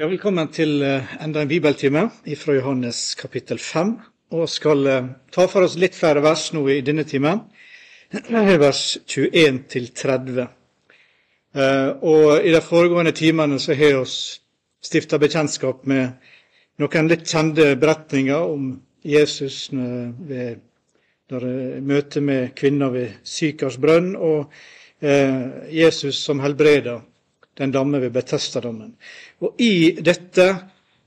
Ja, velkommen til eh, enda en bibeltime fra Johannes kapittel 5. Og skal eh, ta for oss litt flere vers nå i denne timen. Vers 21 til 30. Eh, og i de foregående timene så har vi stifta bekjentskap med noen litt kjente beretninger om Jesus ved møtet med kvinner ved Sykars brønn, og Jesus som helbreder den damme ved Betestadammen. Og I dette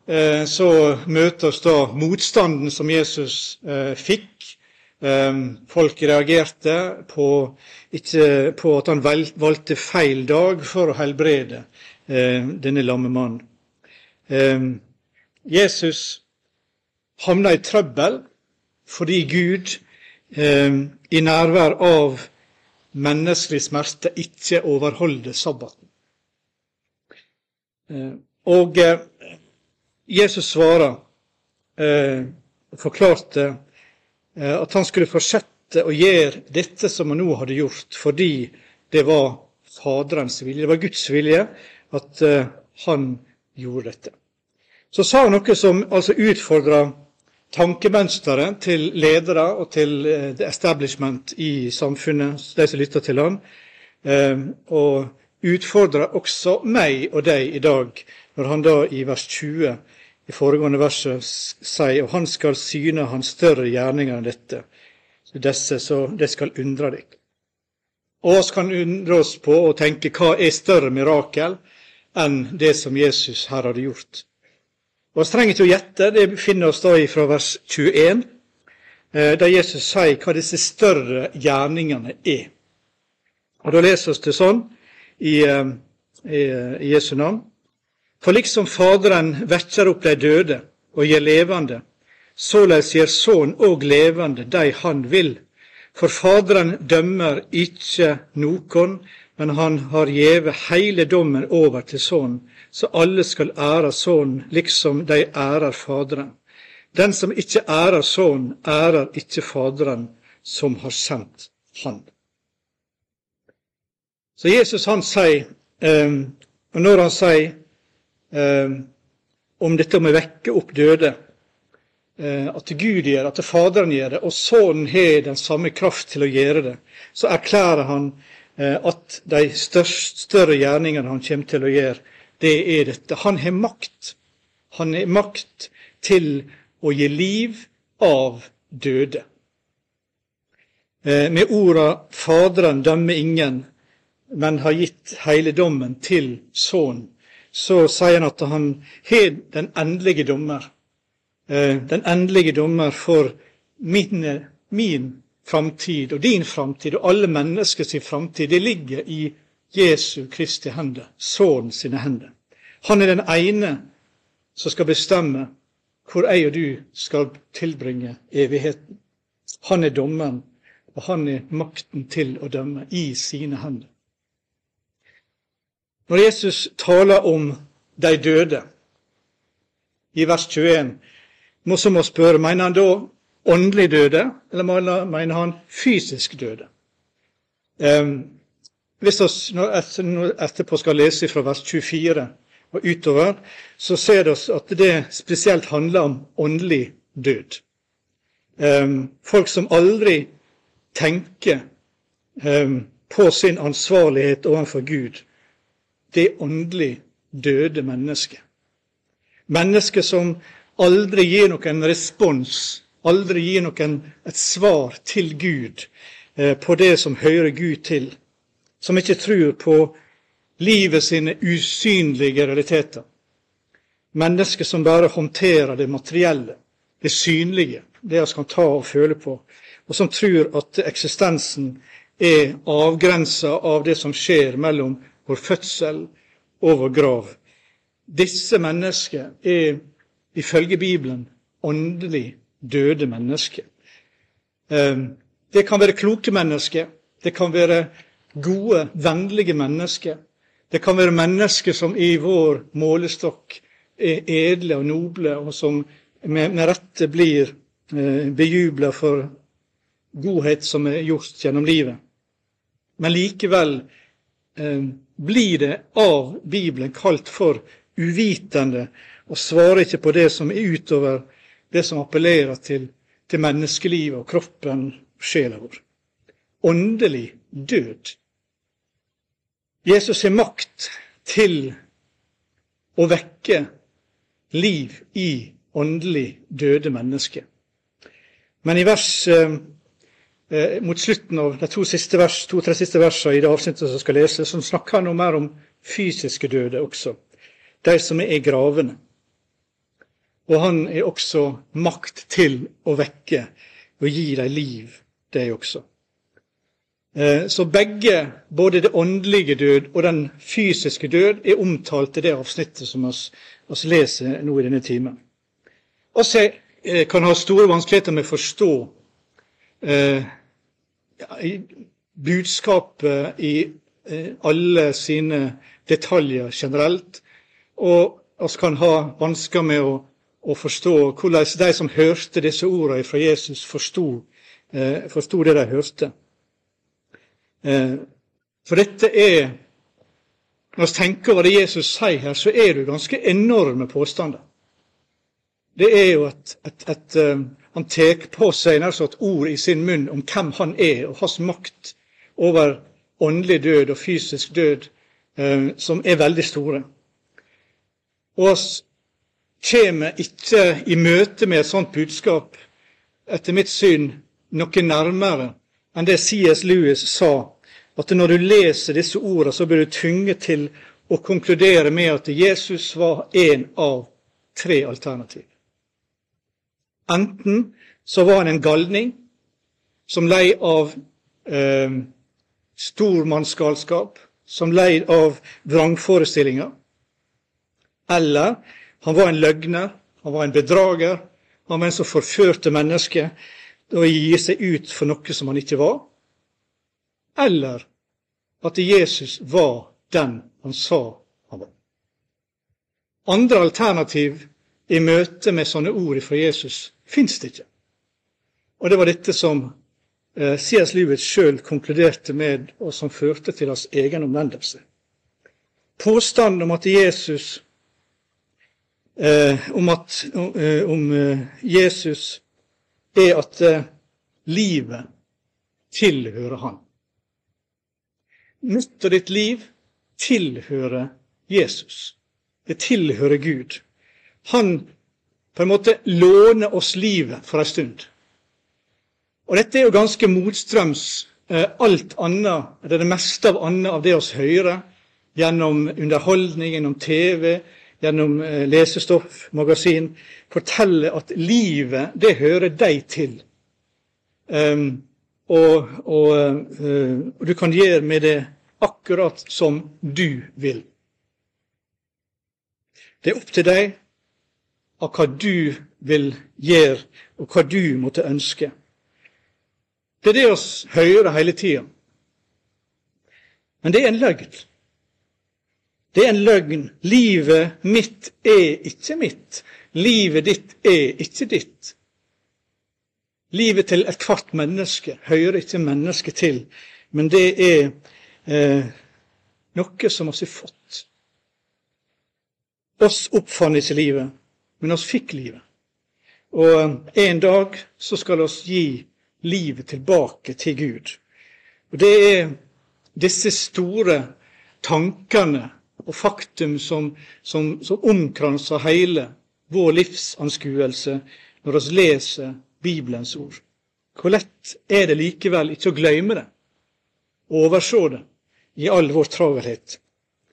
eh, så møter oss da motstanden som Jesus eh, fikk. Eh, folk reagerte på, ikke, på, at han valgte feil dag for å helbrede denne lamme mannen. Jesus havna i trøbbel fordi Gud i nærvær av menneskelig smerte ikke overholder sabbaten. Eh, og eh, Jesus svarer eh, og forklarte at han skulle fortsette å gjøre dette som han nå hadde gjort, fordi det var Faderens vilje, det var Guds vilje at han gjorde dette. Så sa han noe som altså utfordra tankemønsteret til ledere og til the establishment i samfunnet, de som lytta til han. Og utfordrer også meg og deg i dag, når han da i vers 20 i foregående verset sier og han skal syne hans større gjerninger enn dette, så disse, så det skal undre deg. Og oss kan undre oss på og tenke hva er større mirakel enn det som Jesus her hadde gjort. Og Vi trenger ikke å gjette, det finner oss da fra vers 21, eh, der Jesus sier hva disse større gjerningene er. Og Da leser vi det sånn i, eh, i, i Jesu navn. For liksom Faderen vekker opp de døde og gjør levende, såleis gjør Sønnen òg levende de han vil. For Faderen dømmer ikke nokon, men han har gjeve heile dommen over til Sønnen, så alle skal ære Sønnen liksom de ærer Faderen. Den som ikke ærer Sønnen, ærer ikke Faderen som har sendt Han. Så Jesus han sier, um, og når han sier um, om dette med å vekke opp døde, uh, at Gud gjør at Faderen gjør det, og Sønnen har den samme kraft til å gjøre det, så erklærer han uh, at de størst, større gjerningene han kommer til å gjøre, det er dette. Han har makt. Han har makt til å gi liv av døde. Uh, med orda 'Faderen dømmer ingen', men har gitt hele dommen til Sønnen, så sier han at han har den endelige dommer. Eh, den endelige dommer for min, min framtid og din framtid og alle menneskers framtid. Det ligger i Jesu Kristi hender, Sønnen sine hender. Han er den ene som skal bestemme hvor jeg og du skal tilbringe evigheten. Han er dommeren, og han er makten til å dømme i sine hender. Når Jesus taler om de døde i vers 21, må så må spørre mener han da åndelig døde, eller mener han fysisk døde? Um, hvis vi etterpå skal lese fra vers 24 og utover, så ser vi at det spesielt handler om åndelig død. Um, folk som aldri tenker um, på sin ansvarlighet overfor Gud det åndelig døde mennesket. Mennesket som aldri gir noen respons, aldri gir noen et svar til Gud eh, på det som hører Gud til. Som ikke tror på livet sine usynlige realiteter. Mennesket som bare håndterer det materielle, det synlige, det vi kan ta og føle på. Og som tror at eksistensen er avgrensa av det som skjer mellom vår fødsel og vår grav. Disse mennesker er ifølge Bibelen åndelig døde mennesker. Ehm, det kan være kloke mennesker. Det kan være gode, vennlige mennesker. Det kan være mennesker som i vår målestokk er edle og noble, og som med, rette blir eh, bejubla for godhet som er gjort gjennom livet. Men likevel blir det av Bibelen kalt for uvitende og svarer ikke på det som er utover det som appellerer til, til menneskelivet og kroppen og sjela vår. Åndelig død. Jesus har makt til å vekke liv i åndelig døde mennesker. Men i vers eh, mot slutten av de to-tre siste, vers, to, siste versene i det avsnittet som skal lese, så snakker han noe mer om fysiske døde også. De som er i gravene. Og han er også makt til å vekke og gi dem liv, de også. Eh, så begge, både det åndelige død og den fysiske død, er omtalt i det avsnittet som vi leser nå i denne timen. Vi eh, kan ha store vanskeligheter med å forstå eh, budskapet i eh, alle sine detaljer generelt. Og vi kan ha vansker med å, å, forstå hvordan de som hørte disse ordene fra Jesus, forsto, eh, det de hørte. Eh, for dette er Når vi tenker over det Jesus sier her, så er det ganske enorme påstander det er jo at, et, et, uh, han tar på seg et ord i sin munn om hvem han er, og hans makt over åndelig død og fysisk død, eh, som er veldig store. Og oss kommer ikke i møte med et sånt budskap, etter mitt syn, noe nærmere enn det C.S. Lewis sa, at når du leser disse ordene, så blir du tvunget til å konkludere med at Jesus var en av tre alternativ. Enten så var han en galning som lei av eh, stormannsgalskap, som lei av vrangforestillinger. Eller han var en løgner, han var en bedrager, han var en som forførte mennesker å gi seg ut for noe som han ikke var. Eller at Jesus var den han sa han var. Andre alternativ i møte med sånne ord fra Jesus fins det ikke. Og det var dette som eh, C.S. Lewis sjøl konkluderte med, og som førte til hans egen omvendelse. Påstanden om at Jesus eh, om, at, eh, om eh, Jesus er at eh, livet tilhører Han. Mitt og ditt liv tilhører Jesus. Det tilhører Gud. Han på en måte låner oss livet for en stund. Og dette er jo ganske motstrøms eh, alt annet, det er det meste av annet av det vi hører gjennom underholdning, gjennom TV, gjennom eh, lesestoff, magasin, forteller at livet, det hører deg til. Um, og, og, uh, du kan gjøre med det akkurat som du vil. Det er opp til deg av hva du vil gjøre, og hva du måtte ønske. Det er det vi hører hele tida. Men det er en løgn. Det er en løgn. Livet mitt er ikke mitt. Livet ditt er ikke ditt. Livet til ethvert menneske hører ikke mennesket til, men det er eh, noe som vi har fått. Oss oppfant ikke livet men oss fikk livet. Og en dag så skal oss gi livet tilbake til Gud. Og Det er disse store tankene og faktum som, som, som omkranser hele vår livsanskuelse når vi leser Bibelens ord. Hvor lett er det likevel ikke å glemme det, overse det, i all vår travelhet?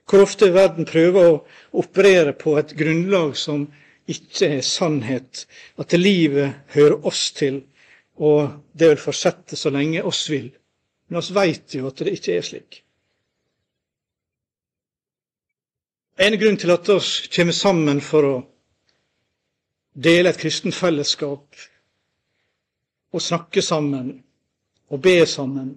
Hvor ofte verden prøver å operere på et grunnlag som ikke er sannhet, at livet hører oss til, og det vil fortsette så lenge oss vil. Men oss veit jo at det ikke er slik. En grunn til at oss kommer sammen for å dele et kristent fellesskap og snakke sammen og be sammen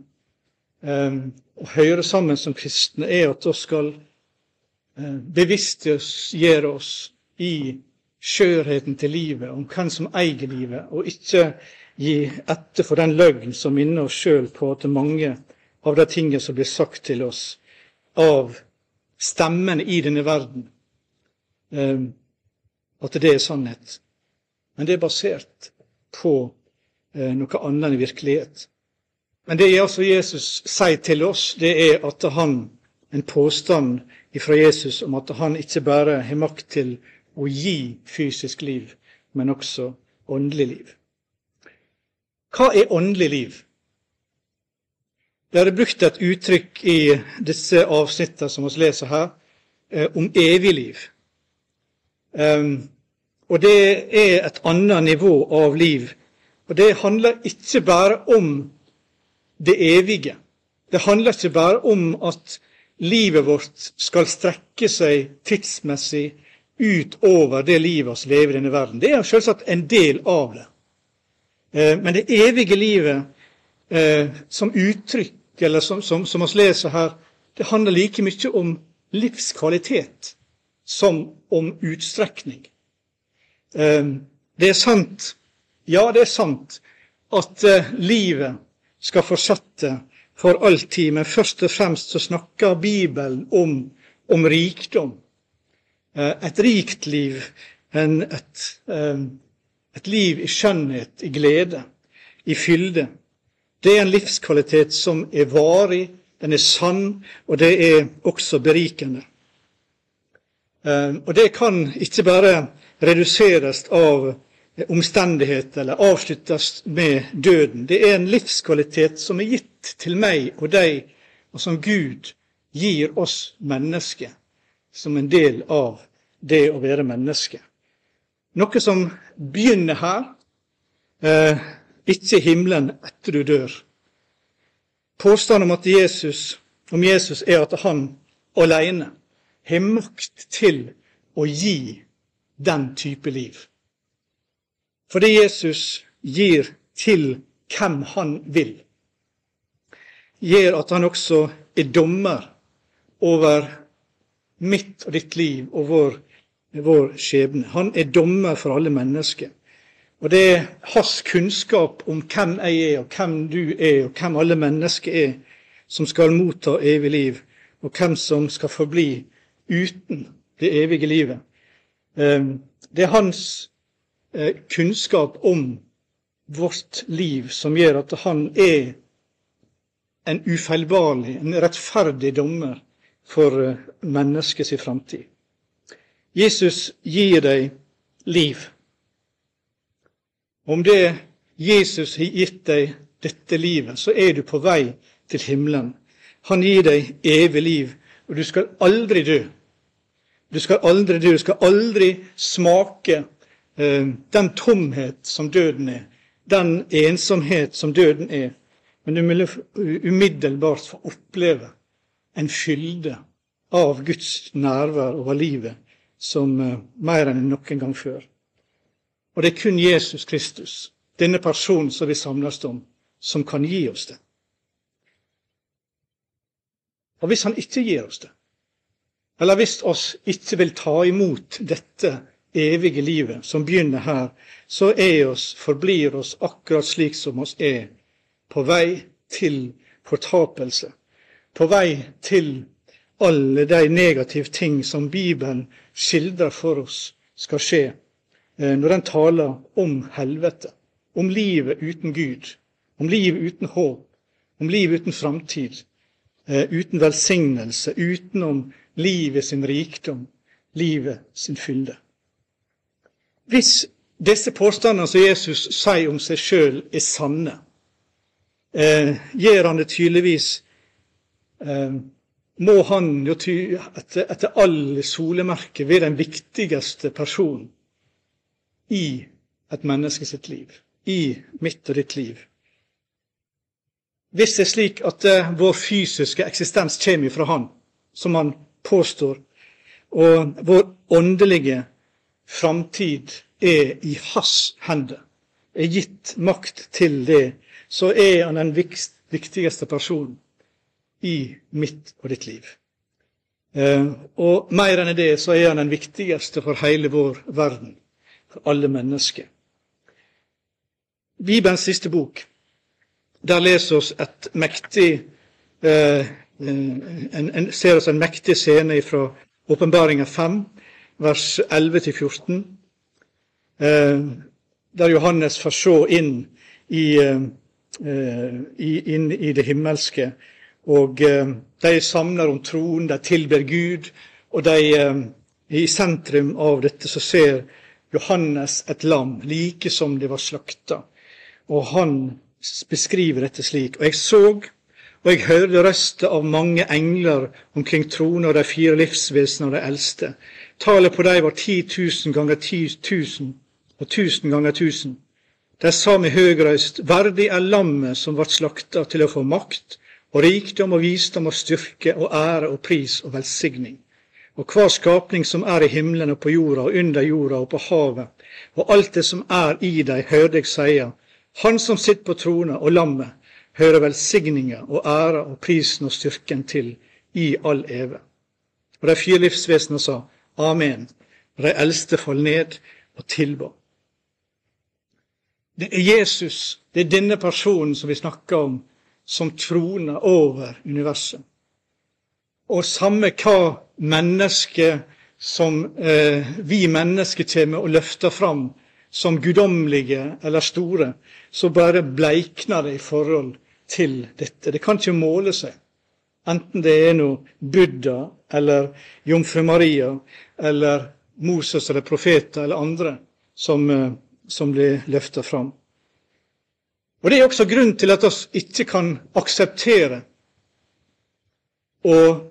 um, og høre sammen som kristne, er at vi skal uh, bevisstgjøre oss i skjørheten til livet, om hvem som eier livet, og ikke gi etter for den løgn som minner oss sjøl på at mange av de tingene som blir sagt til oss av stemmene i denne verden, eh, at det er sannhet. Men det er basert på eh, noe annet enn virkelighet. Men det altså Jesus sier til oss, det er at han, en påstand fra Jesus om at han ikke bare har makt til å gi fysisk liv, men også åndelig liv. Hva er åndelig liv? Det er brukt et uttrykk i disse avsnittene som vi leser her, eh, om evig liv. Um, og det er et annet nivå av liv. Og det handler ikke bare om det evige. Det handler ikke bare om at livet vårt skal strekke seg tidsmessig utover det livet vi lever i denne verden. Det er selvsagt en del av det. Eh, men det evige livet eh, som uttrykk eller som, vi leser her, det handler like mye om livskvalitet som om utstrekning. Ehm, det er sant, ja, det er sant, at eh, livet skal fortsette for alltid, men først og fremst så snakker Bibelen om, om rikdom. Eh, et rikt liv, et, ehm, et liv i skjønnhet, i glede, i fylde. Det er en livskvalitet som er varig, den er sann, og det er også berikende. Eh, og det kan ikke bare reduseres av omstendigheter eller avsluttes med døden. Det er en livskvalitet som er gitt til meg og deg, og som Gud gir oss mennesker som en del av det å være menneske. Noe som begynner her, eh, ikke himmelen etter du dør. Påstanden om Jesus, om Jesus er at han alene har makt til å gi den type liv. Fordi Jesus gir til hvem han vil, gjør at han også er dommer over mitt og ditt liv og vår, vår skjebne. Han er dommer for alle mennesker. Og det er hans kunnskap om hvem jeg er, og hvem du er, og hvem alle mennesker er, som skal motta evig liv, og hvem som skal forbli uten det evige livet. Ehm, det er hans eh, kunnskap om vårt liv som gjør at han er en ufeilbarlig, en rettferdig dommer for eh, menneskets framtid. Jesus gir deg liv. Om det Jesus har gitt deg dette livet, så er du på vei til himmelen. Han gir deg evig liv, og du skal aldri dø. Du skal aldri dø, du skal aldri smake eh, den tomhet som døden er, den ensomhet som døden er. Men du vil umiddelbart få oppleve en fylde av Guds nærvær over livet som eh, mer enn noen gang før. Og det er kun Jesus Kristus, denne personen som vi samles om, som kan gi oss det. Og hvis han ikke gir oss det, eller hvis oss ikke vil ta imot dette evige livet som begynner her, så er oss, forblir oss akkurat slik som oss er, på vei til fortapelse, på vei til alle de negative ting som Bibelen skildrer for oss skal skje Eh, når den taler om helvete, om livet uten Gud, om livet uten håp, om livet uten framtid, eh, uten velsignelse, utenom livet sin rikdom, livet sin fylde. Hvis disse påstandene som Jesus sier om seg sjøl, er sanne, eh, gjør han det tydeligvis Må han jo ty, etter, etter alle solemerker være den viktigste personen i et menneske sitt liv, i mitt og ditt liv. Hvis det er slik at uh, vår fysiske eksistens kommer fra Han, som Han påstår, og vår åndelige framtid er i Hans hender, er gitt makt til det, så er Han den viktigste personen i mitt og ditt liv. Uh, og mer enn det så er han den viktigste for hele vår verden for alle mennesker. Bibelens siste bok, der leser oss et mektig eh, en, en, ser oss en mektig scene fra Åpenbaringa 5, vers 11-14, eh, der Johannes får se inn i, eh, inn i det himmelske. Og de samler om troen, de tilber Gud, og de, i sentrum av dette så ser Johannes et lam, like som det var slakta. Og han beskriver dette slik. Og jeg så, og jeg hørte røster av mange engler omkring tronen og de fire livsvesenene og de eldste. Tallet på dem var ti tusen ganger ti tusen og tusen ganger tusen. De sa med høg røyst, verdig er lammet som vart slakta til å få makt og rikdom og visdom og styrke og ære og pris og velsigning. Og hver skapning som er i himmelen og på jorda og under jorda og på havet, og alt det som er i deg, hører deg seie, han som sitter på trona og lammet, hører velsigninga og æra og prisen og styrken til i all eve. Og de fire livsvesenene sa amen, og de eldste fall ned og tilba. Det er Jesus, det er denne personen som vi snakker om, som troner over universet. Og samme hva mennesket som eh, vi mennesker kommer og løfter fram som guddommelige eller store, så bare bleikner det i forhold til dette. Det kan ikke måle seg. Enten det er noe Buddha eller Jomfru Maria eller Moses eller profeter eller andre som, eh, som blir løfta fram. Og Det er også grunn til at vi ikke kan akseptere og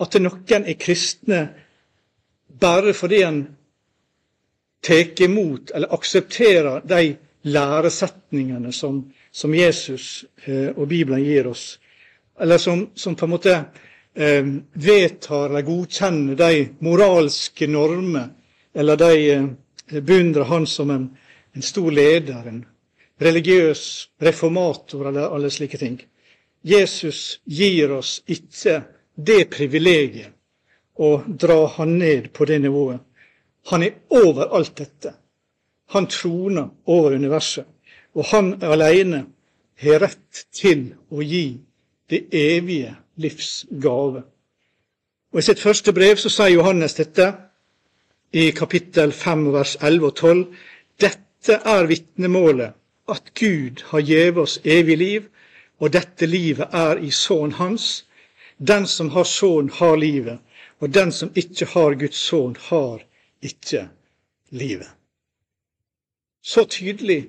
at noen er kristne bare fordi en tar imot eller aksepterer de læresetningene som, som Jesus eh, og Bibelen gir oss, eller som, som på en måte eh, vedtar eller godkjenner de moralske normer, eller de eh, beundrer han som en, en stor leder, en religiøs reformator eller alle slike ting. Jesus gir oss ikke det privilegiet å dra han ned på det nivået. Han er over alt dette. Han troner over universet. Og han alene har rett til å gi det evige livs gave. Og I sitt første brev så sier Johannes dette i kapittel 5 vers 11 og 12. Dette er vitnemålet, at Gud har gjeve oss evig liv, og dette livet er i Sønnen Hans. Den som har Sønnen, har livet, og den som ikke har Guds sønn, har ikke livet. Så tydelig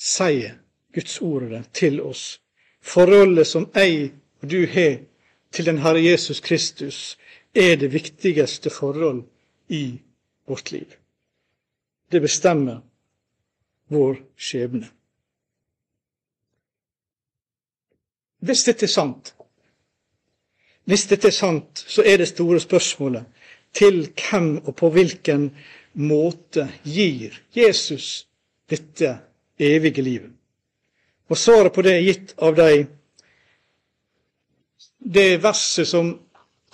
sier Guds ordet til oss. Forholdet som jeg og du har til den Herre Jesus Kristus, er det viktigste forhold i vårt liv. Det bestemmer vår skjebne. Hvis dette er sant, hvis dette er sant, så er det store spørsmålet til hvem og på hvilken måte gir Jesus dette evige livet? Og svaret på det er gitt av de, det verset som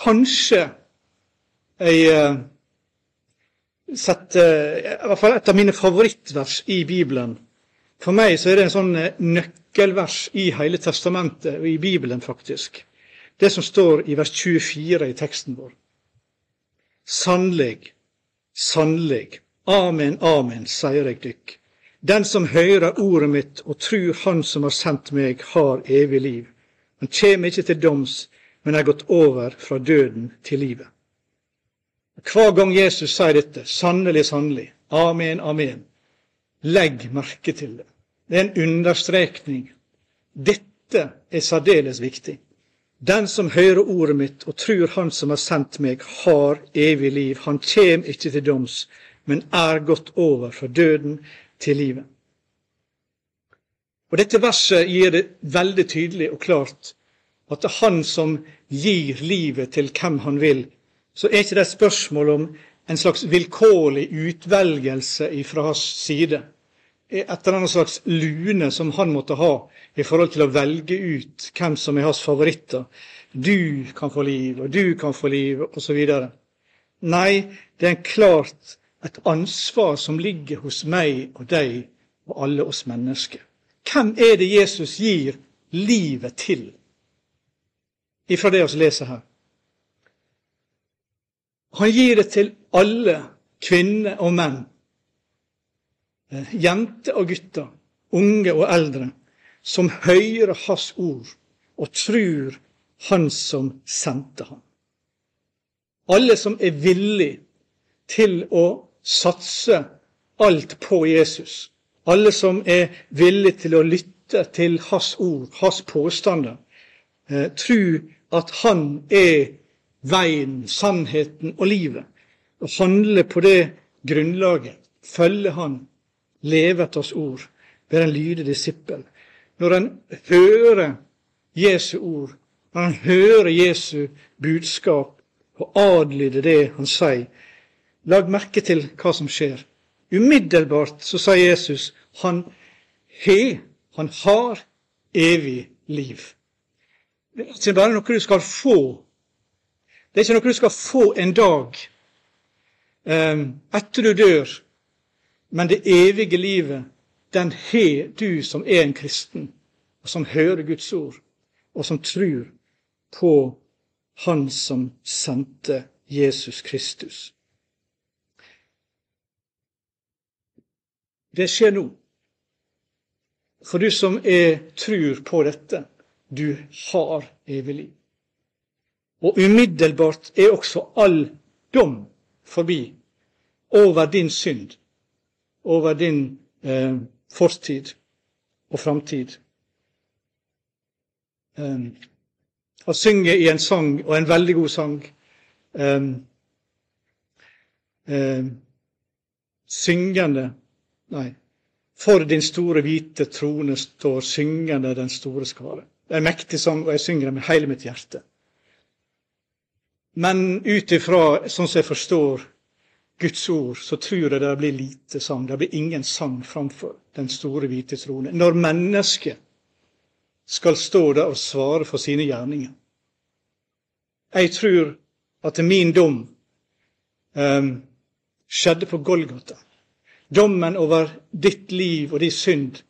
kanskje jeg uh, I hvert fall et av mine favorittvers i Bibelen. For meg så er det en sånn eh, nøkkelvers i hele testamentet, og i Bibelen faktisk. Det som står i vers 24 i teksten vår. Sannelig, sannelig, amen, amen, sier jeg dykk. Den som hører ordet mitt og tror Han som har sendt meg, har evig liv. Han kjem ikke til doms, men er gått over fra døden til livet. Hver gang Jesus sier dette, sannelig, sannelig, amen, amen, legg merke til det. Det er en understrekning. Dette er særdeles viktig. Den som hører ordet mitt og tror Han som har sendt meg, har evig liv. Han kjem ikke til doms, men er gått over fra døden til livet. Og Dette verset gir det veldig tydelig og klart at det er Han som gir livet til hvem Han vil. Så er ikke det et spørsmål om en slags vilkårlig utvelgelse fra hans side et eller annet slags lune som han måtte ha i forhold til å velge ut hvem som er hans favoritter. Du kan få liv, og du kan få liv, osv. Nei, det er klart et ansvar som ligger hos meg og deg og alle oss mennesker. Hvem er det Jesus gir livet til? Ifra det vi leser her. Han gir det til alle kvinner og menn, eh, jenter og gutter, unge og eldre, som hører Hans ord og tror Han som sendte ham. Alle som er villige til å satse alt på Jesus. Alle som er villige til å lytte til Hans ord, Hans påstander. Eh, tro at Han er veien, sannheten og livet. Og handle på det grunnlaget. Følge Han. Leve etter Hans ord. Være en lydig disippel. Når en hører Jesu ord, når en hører Jesu budskap og adlyder det han sier, lag merke til hva som skjer. Umiddelbart så sier Jesus han har, han har evig liv. Det er ikke bare noe du skal få. Det er ikke noe du skal få en dag um, etter du dør. Men det evige livet, den har du som er en kristen, og som hører Guds ord, og som tror på Han som sendte Jesus Kristus. Det skjer nå. For du som er trur på dette, du har evig liv. Og umiddelbart er også all dom forbi over din synd, over din eh, fortid og framtid. Um, han synger i en sang, og en veldig god sang. Um, um, syngende Nei. For din store, hvite trone står syngende den store skare. Det er en mektig sang, og jeg synger den med hele mitt hjerte. Men ut ifra sånn som jeg forstår Guds ord, så tror jeg det blir lite sang. Det blir ingen sang framfor den store, hvite trone. Når mennesket skal stå der og svare for sine gjerninger. Jeg tror at min dom um, skjedde på Golgata. Dommen over ditt liv og din synd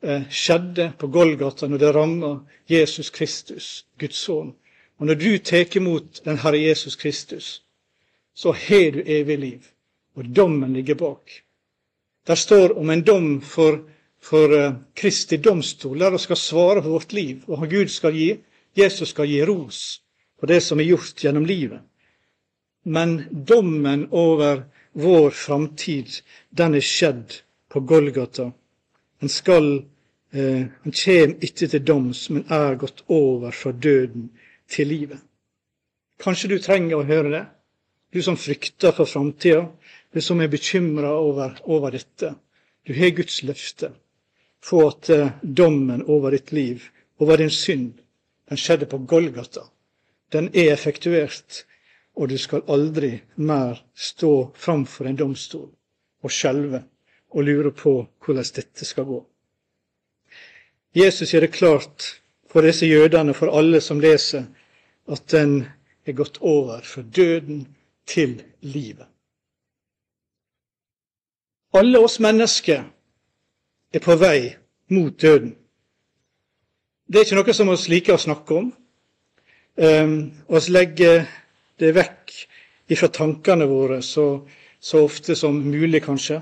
eh, skjedde på Golgata når det rammer Jesus Kristus, Guds sønn. Og når du tar imot den Herre Jesus Kristus, så har du evig liv. Og dommen ligger bak. Der står om en dom for, for uh, Kristi domstol, der vi skal svare for vårt liv. Og Gud skal gi, Jesus skal gi ros for det som er gjort gjennom livet. Men dommen over vår framtid, den er skjedd på Golgata. En skal eh, Han kjem ikke til doms, men er gått over fra døden til livet. Kanskje du trenger å høre det, du som frykter for framtida, du som er bekymra over, over, dette. Du har Guds løfte på at eh, dommen over ditt liv, over din synd, den skjedde på Golgata. Den er effektuert og du skal aldri mer stå framfor en domstol og skjelve og lure på hvordan dette skal gå. Jesus gjør det klart for disse jødene, for alle som leser, at den er gått over fra døden til livet. Alle oss mennesker er på vei mot døden. Det er ikke noe som vi liker å snakke om. Um, legger det vekk ifra tankene våre så, så ofte som mulig, kanskje.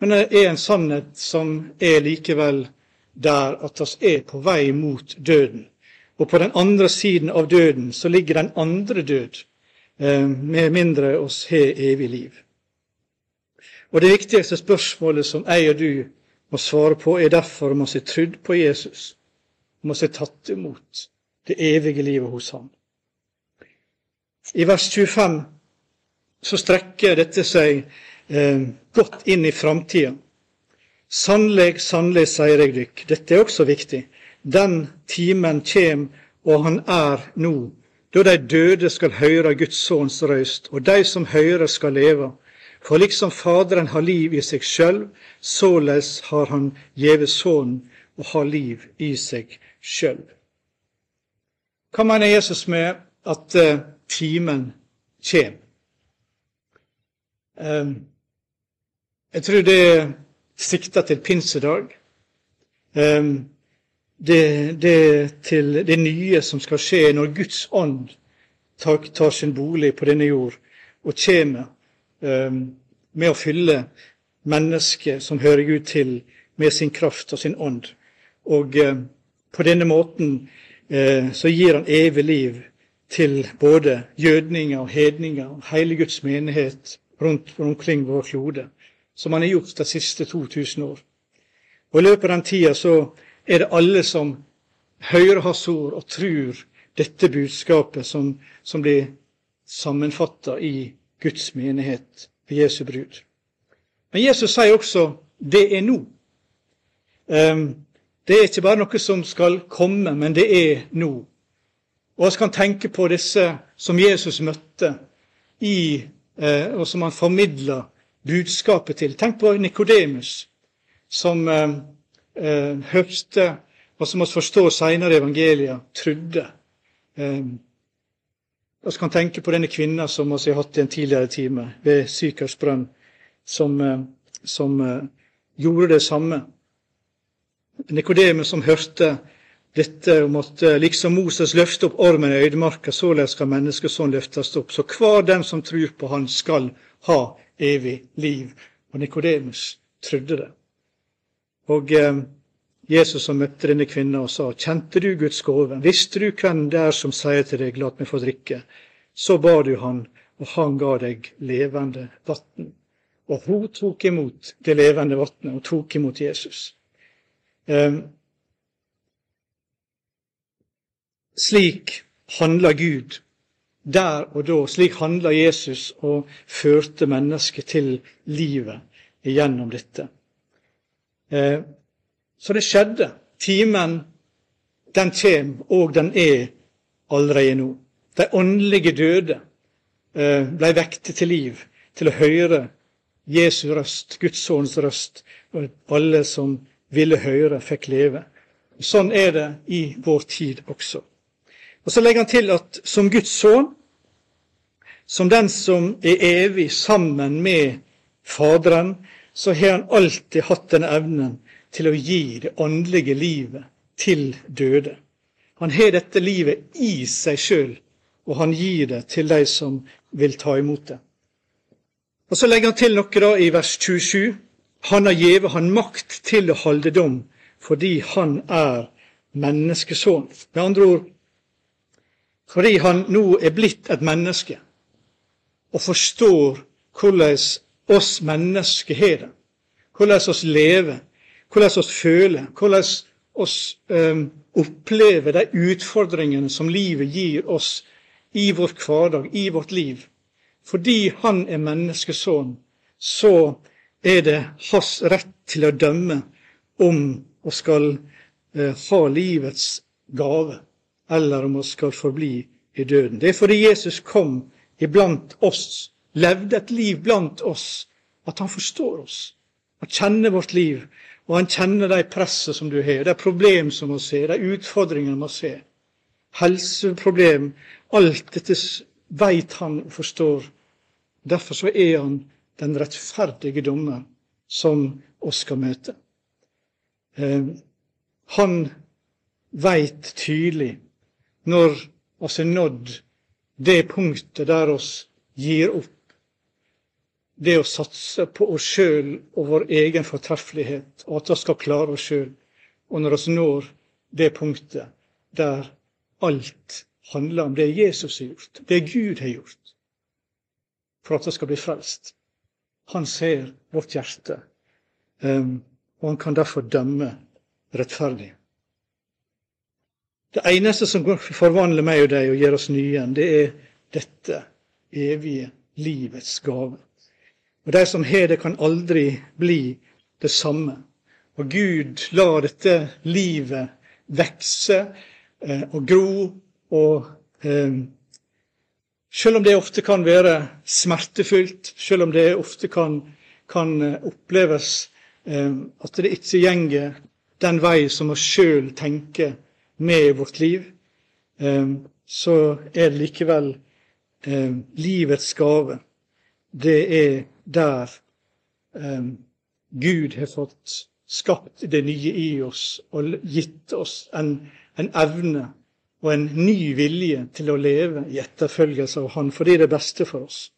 Men det er en sannhet som er likevel der at oss er på vei mot døden. Og på den andre siden av døden så ligger den andre død, eh, med mindre oss har evig liv. Og Det viktigste spørsmålet som jeg og du må svare på, er derfor om vi har trodd på Jesus, om vi har tatt imot det evige livet hos ham. I vers 25 så strekker dette seg eh, godt inn i framtida. Sannleg, sannleg, sier jeg dykk. Dette er også viktig. Den timen kjem, og han er nå, da de døde skal høre Guds sønns røyst, og de som hører skal leve. For liksom Faderen har liv i seg sjøl, såleis har han gjeve Sønnen å ha liv i seg sjøl. Hva mener Jesus med at eh, timen kjem. Ehm, jeg tror det sikter til pinsedag. Ehm, det, det til det nye som skal skje når Guds ånd tar, sin bolig på denne jord og kommer med å fylle mennesket som hører Gud til, med sin kraft og sin ånd. Og på denne måten så gir han evig liv til både jødninger og hedninger og hele Guds menighet rundt omkring vår klode, som han har gjort de siste 2000 år. Og I løpet av den tida så er det alle som hører hans ord og tror dette budskapet som, som blir sammenfatta i Guds menighet ved Jesu brud. Men Jesus sier også 'det er nå'. Um, det er ikke bare noe som skal komme, men det er nå. Og vi kan tenke på disse som Jesus møtte, i, eh, og som han formidla budskapet til. Tenk på Nikodemus, som eh, eh, hørte, og som vi forstår seinere i evangeliet, trodde. Eh, kan tenke på denne kvinna som vi har hatt i en tidligere time, ved Sykers brønn, som, eh, som eh, gjorde det samme. Nikodemus som hørte dette om at liksom Moses løfte opp ormen i øydemarka, således skal menneskesønnen løftes opp. Så hver den som tror på Han, skal ha evig liv. Og Nikodemus trodde det. Og eh, Jesus som møtte denne kvinna og sa, kjente du Guds gave? Visste du hvem det er som sier til deg, 'Lat meg få drikke? Så ba du han, og han ga deg levende vann. Og hun tok imot det levende vannet, og tok imot Jesus. Eh, slik handler Gud der og da. Slik handler Jesus og førte mennesket til livet gjennom dette. Eh, så det skjedde. Timen, den kjem, og den er allerede nå. De åndelige døde eh, ble vektet til liv, til å høre Jesu røst, Guds sønns røst, og alle som ville høre, fikk leve. Sånn er det i vår tid også. Og Så legger han til at som Guds sønn, som den som er evig sammen med Faderen, så har han alltid hatt denne evnen til å gi det åndelige livet til døde. Han har dette livet i seg sjøl, og han gir det til de som vil ta imot det. Og Så legger han til noe da i vers 27. Han har gjeve han makt til å holde dom, fordi han er menneskesønn. Med andre ord, fordi han nå er blitt et menneske og forstår hvordan oss mennesker har det, hvordan oss lever, hvordan oss føler, hvordan oss um, opplever de utfordringene som livet gir oss i vår hverdag, i vårt liv. Fordi han er menneskesønn, så er det hans rett til å dømme om å skal uh, ha livets gave eller om vi skal forbli i døden. Det er fordi Jesus kom iblant oss, levde et liv blant oss, at han forstår oss. Han kjenner vårt liv, og han kjenner de presset som du har, de problem som vi ser, de utfordringene vi ser. Helseproblem. Alt dette veit han og forstår. Derfor så er han den rettferdige dommer som oss skal møte. Eh, han veit tydelig når oss er nådd det punktet der oss gir opp det å satse på oss sjøl og vår egen fortreffelighet, og at vi skal klare oss sjøl. Og når vi når det punktet der alt handler om det Jesus har gjort, det Gud har gjort, for at vi skal bli frelst. Han ser vårt hjerte, um, og han kan derfor dømme rettferdig. Det eneste som forvandler meg og deg og gjør oss nye igjen, det er dette evige livets gave. Og de som har det, kan aldri bli det samme. Og Gud lar dette livet vekse eh, og gro. Og eh, selv om det ofte kan være smertefullt, selv om det ofte kan, kan eh, oppleves eh, at det ikke gjenger den vei som vi sjøl tenker med i vårt liv, ehm, så er det likevel ehm, livets gave. Det er der ehm, Gud har fått skapt det nye i oss og gitt oss en, en evne og en ny vilje til å leve i etterfølgelse av Han, fordi det er det beste for oss.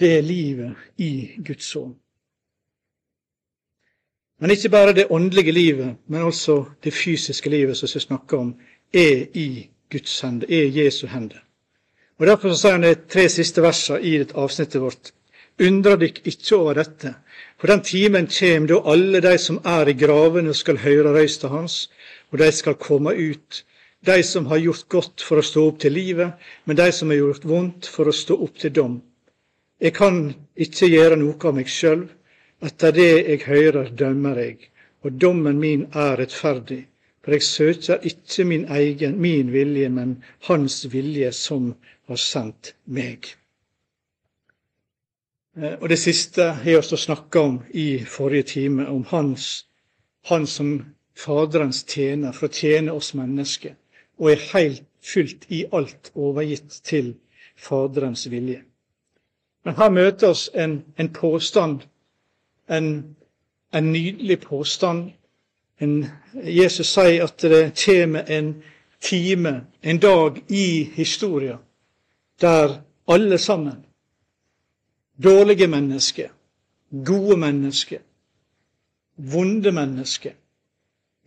det er livet i Guds ånd. Men ikke bare det åndelige livet, men også det fysiske livet som vi snakker om, er i Guds hender, er Jesu hender. Og Derfor sier han de tre siste versene i dette avsnittet vårt. Undra dykk ikke over dette, for den timen kjem da alle de som er i gravene skal høre røysta hans, og de skal komme ut, de som har gjort godt for å stå opp til livet, men de som har gjort vondt for å stå opp til dom. Jeg kan ikke gjøre noe av meg sjøl, etter det jeg hører, dømmer jeg, og dommen min er rettferdig, for jeg søker ikke min egen, min vilje, men Hans vilje som har sendt meg. Eh, og det siste har vi snakka om i forrige time, om hans, han som Faderens tjener, for å tjene oss mennesker, og er helt fullt i alt overgitt til Faderens vilje. Men her møter oss en, en påstand en, en nydelig påstand. En, Jesus sier at det kommer en time, en dag i historia, der alle sammen, dårlige mennesker, gode mennesker, vonde mennesker,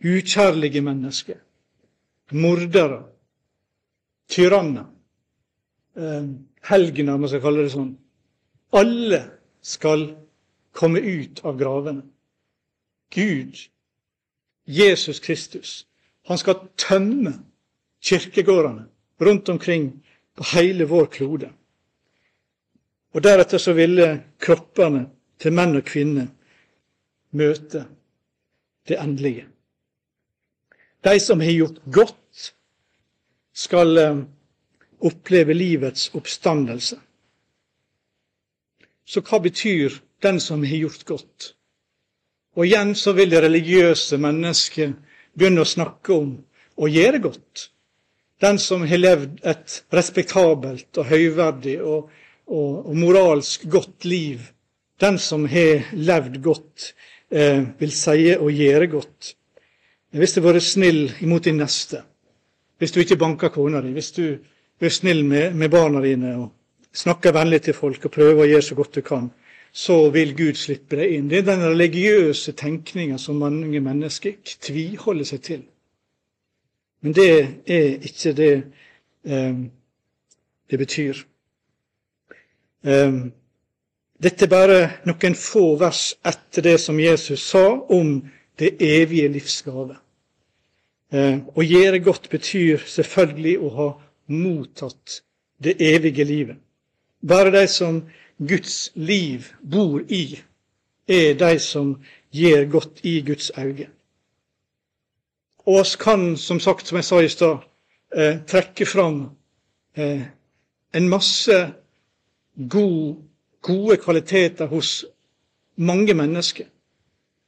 ukjærlige mennesker, mordere, tyranner, eh, helgener, om man skal kalle det sånn, alle skal komme ut av gravene. Gud, Jesus Kristus, han skal tømme kirkegårdene rundt omkring på hele vår klode. Og deretter så ville kroppene til menn og kvinner møte det endelige. De som har gjort godt, skal eh, oppleve livets oppstandelse. Så hva betyr den som har gjort godt. Og igjen så vil det religiøse mennesket begynne å snakke om å gjøre godt. Den som har levd et respektabelt og høyverdig og, og, og moralsk godt liv. Den som har levd godt, eh, vil si å gjøre godt. Hvis du har vært snill imot din neste, hvis du ikke banker kona di, hvis du er snill med, med barna dine og snakker vennlig til folk og prøver å gjøre så godt du kan, så vil Gud slippe deg inn. Det er den religiøse tenkninga som mange mennesker tviholder seg til. Men det er ikke det um, det betyr. Um, dette er bare noen få vers etter det som Jesus sa om det evige livsgave. Eh, å gjøre godt betyr selvfølgelig å ha mottatt det evige livet. Bare de som Guds liv bor i, er de som gjør godt i Guds øyne. Og oss kan, som sagt, som jeg sa i stad, eh, trekke fram eh, en masse god, gode kvaliteter hos mange mennesker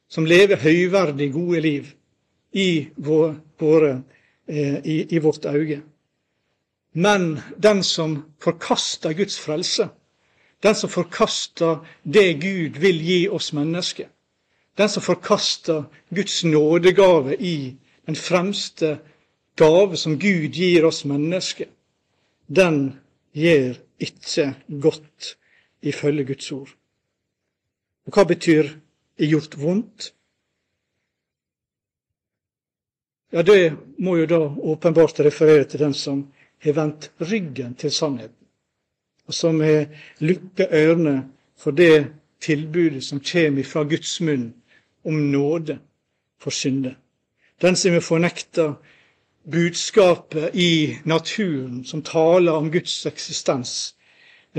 som lever høyverdig gode liv i, vår, våre, eh, i, i vårt øye. Men den som forkaster Guds frelse, den som forkaster det Gud vil gi oss mennesker. Den som forkaster Guds nådegave i den fremste gave som Gud gir oss mennesker. Den gjør ikke godt ifølge Guds ord. Og hva betyr 'gjort vondt'? Ja, Det må jo da åpenbart referere til den som har vendt ryggen til sannheten og som har lukka ørene for det tilbudet som kommer fra Guds munn om nåde for synde. Den som har fornekta budskapet i naturen som taler om Guds eksistens,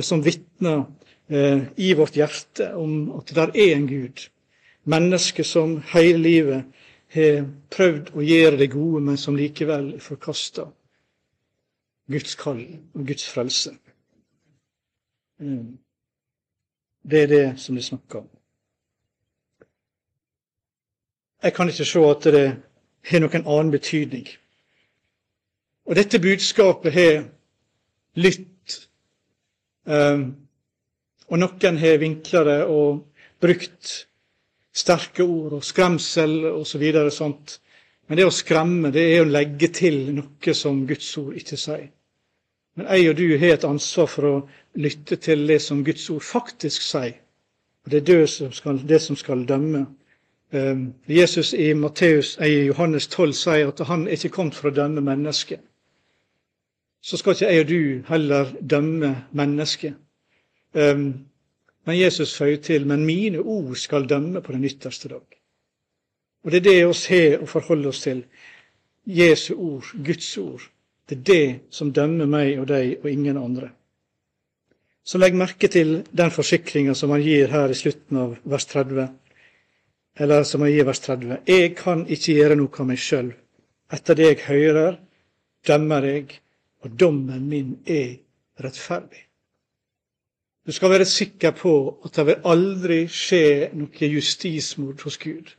som vitner eh, i vårt hjerte om at det er en Gud. Mennesker som hele livet har prøvd å gjøre det gode, men som likevel forkaster Guds kall og Guds frelse. Mm. Det er det som det snakker om. Jeg kan ikke se at det har noen annen betydning. Og dette budskapet har lytt, um, og noen har vinkla det og brukt sterke ord og skremsel osv. Så sånt. Men det å skremme, det er å legge til noe som Guds ord ikke sier. Men jeg og du har et ansvar for å lytte til det som Guds ord faktisk sier. Og Det er det som skal, det som skal dømme. Um, Jesus i, Matteus, i Johannes 12 sier at han er ikke kommet for å dømme mennesket. Så skal ikke jeg og du heller dømme mennesket. Um, men Jesus føyer til men mine ord skal dømme på den ytterste dag. Og Det er det vi har å forholde oss til. Jesu ord, Guds ord. Det er det som dømmer meg og deg og ingen andre. Så legg merke til den forsikringa som han gir her i slutten av vers 30 eller som jeg gir vers 30. Jeg kan ikke gjøre noe av meg sjøl. Etter det jeg hører, dømmer jeg, og dommen min er rettferdig. Du skal være sikker på at det vil aldri skje noe justismord hos Gud.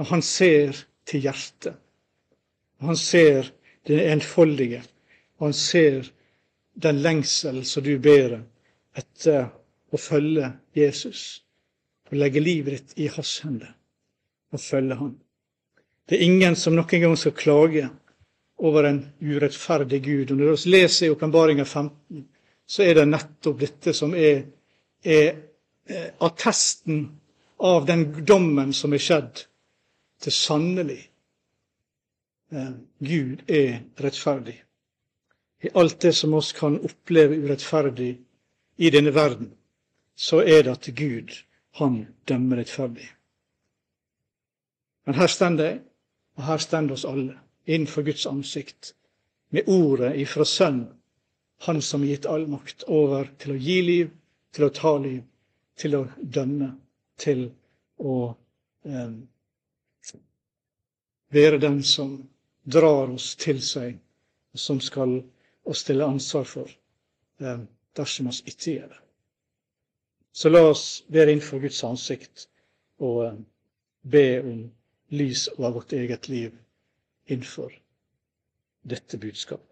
Og han ser til hjertet. Han ser det enfoldige. Og han ser den lengsel som du bærer etter å følge Jesus og legge livet ditt i hans hender og følge han. Det er ingen som noen gang skal klage over en urettferdig Gud. Og Når vi leser i Åpenbaringa 15, så er det nettopp dette som er, er, er attesten av den dommen som er skjedd. Til sannelig eh, Gud er rettferdig. I alt det som oss kan oppleve urettferdig i denne verden, så er det at Gud han dømmer rettferdig. Men her stender jeg, og her stender oss alle, innenfor Guds ansikt, med ordet ifra Sønnen, Han som har gitt all makt over til å gi liv, til å ta liv, til å dømme, til å eh, være den som drar oss til seg, og som skal oss stille ansvar for eh, dersom vi ikke gjør det. Så la oss være innenfor Guds ansikt og eh, be om lys over vårt eget liv innenfor dette budskapet.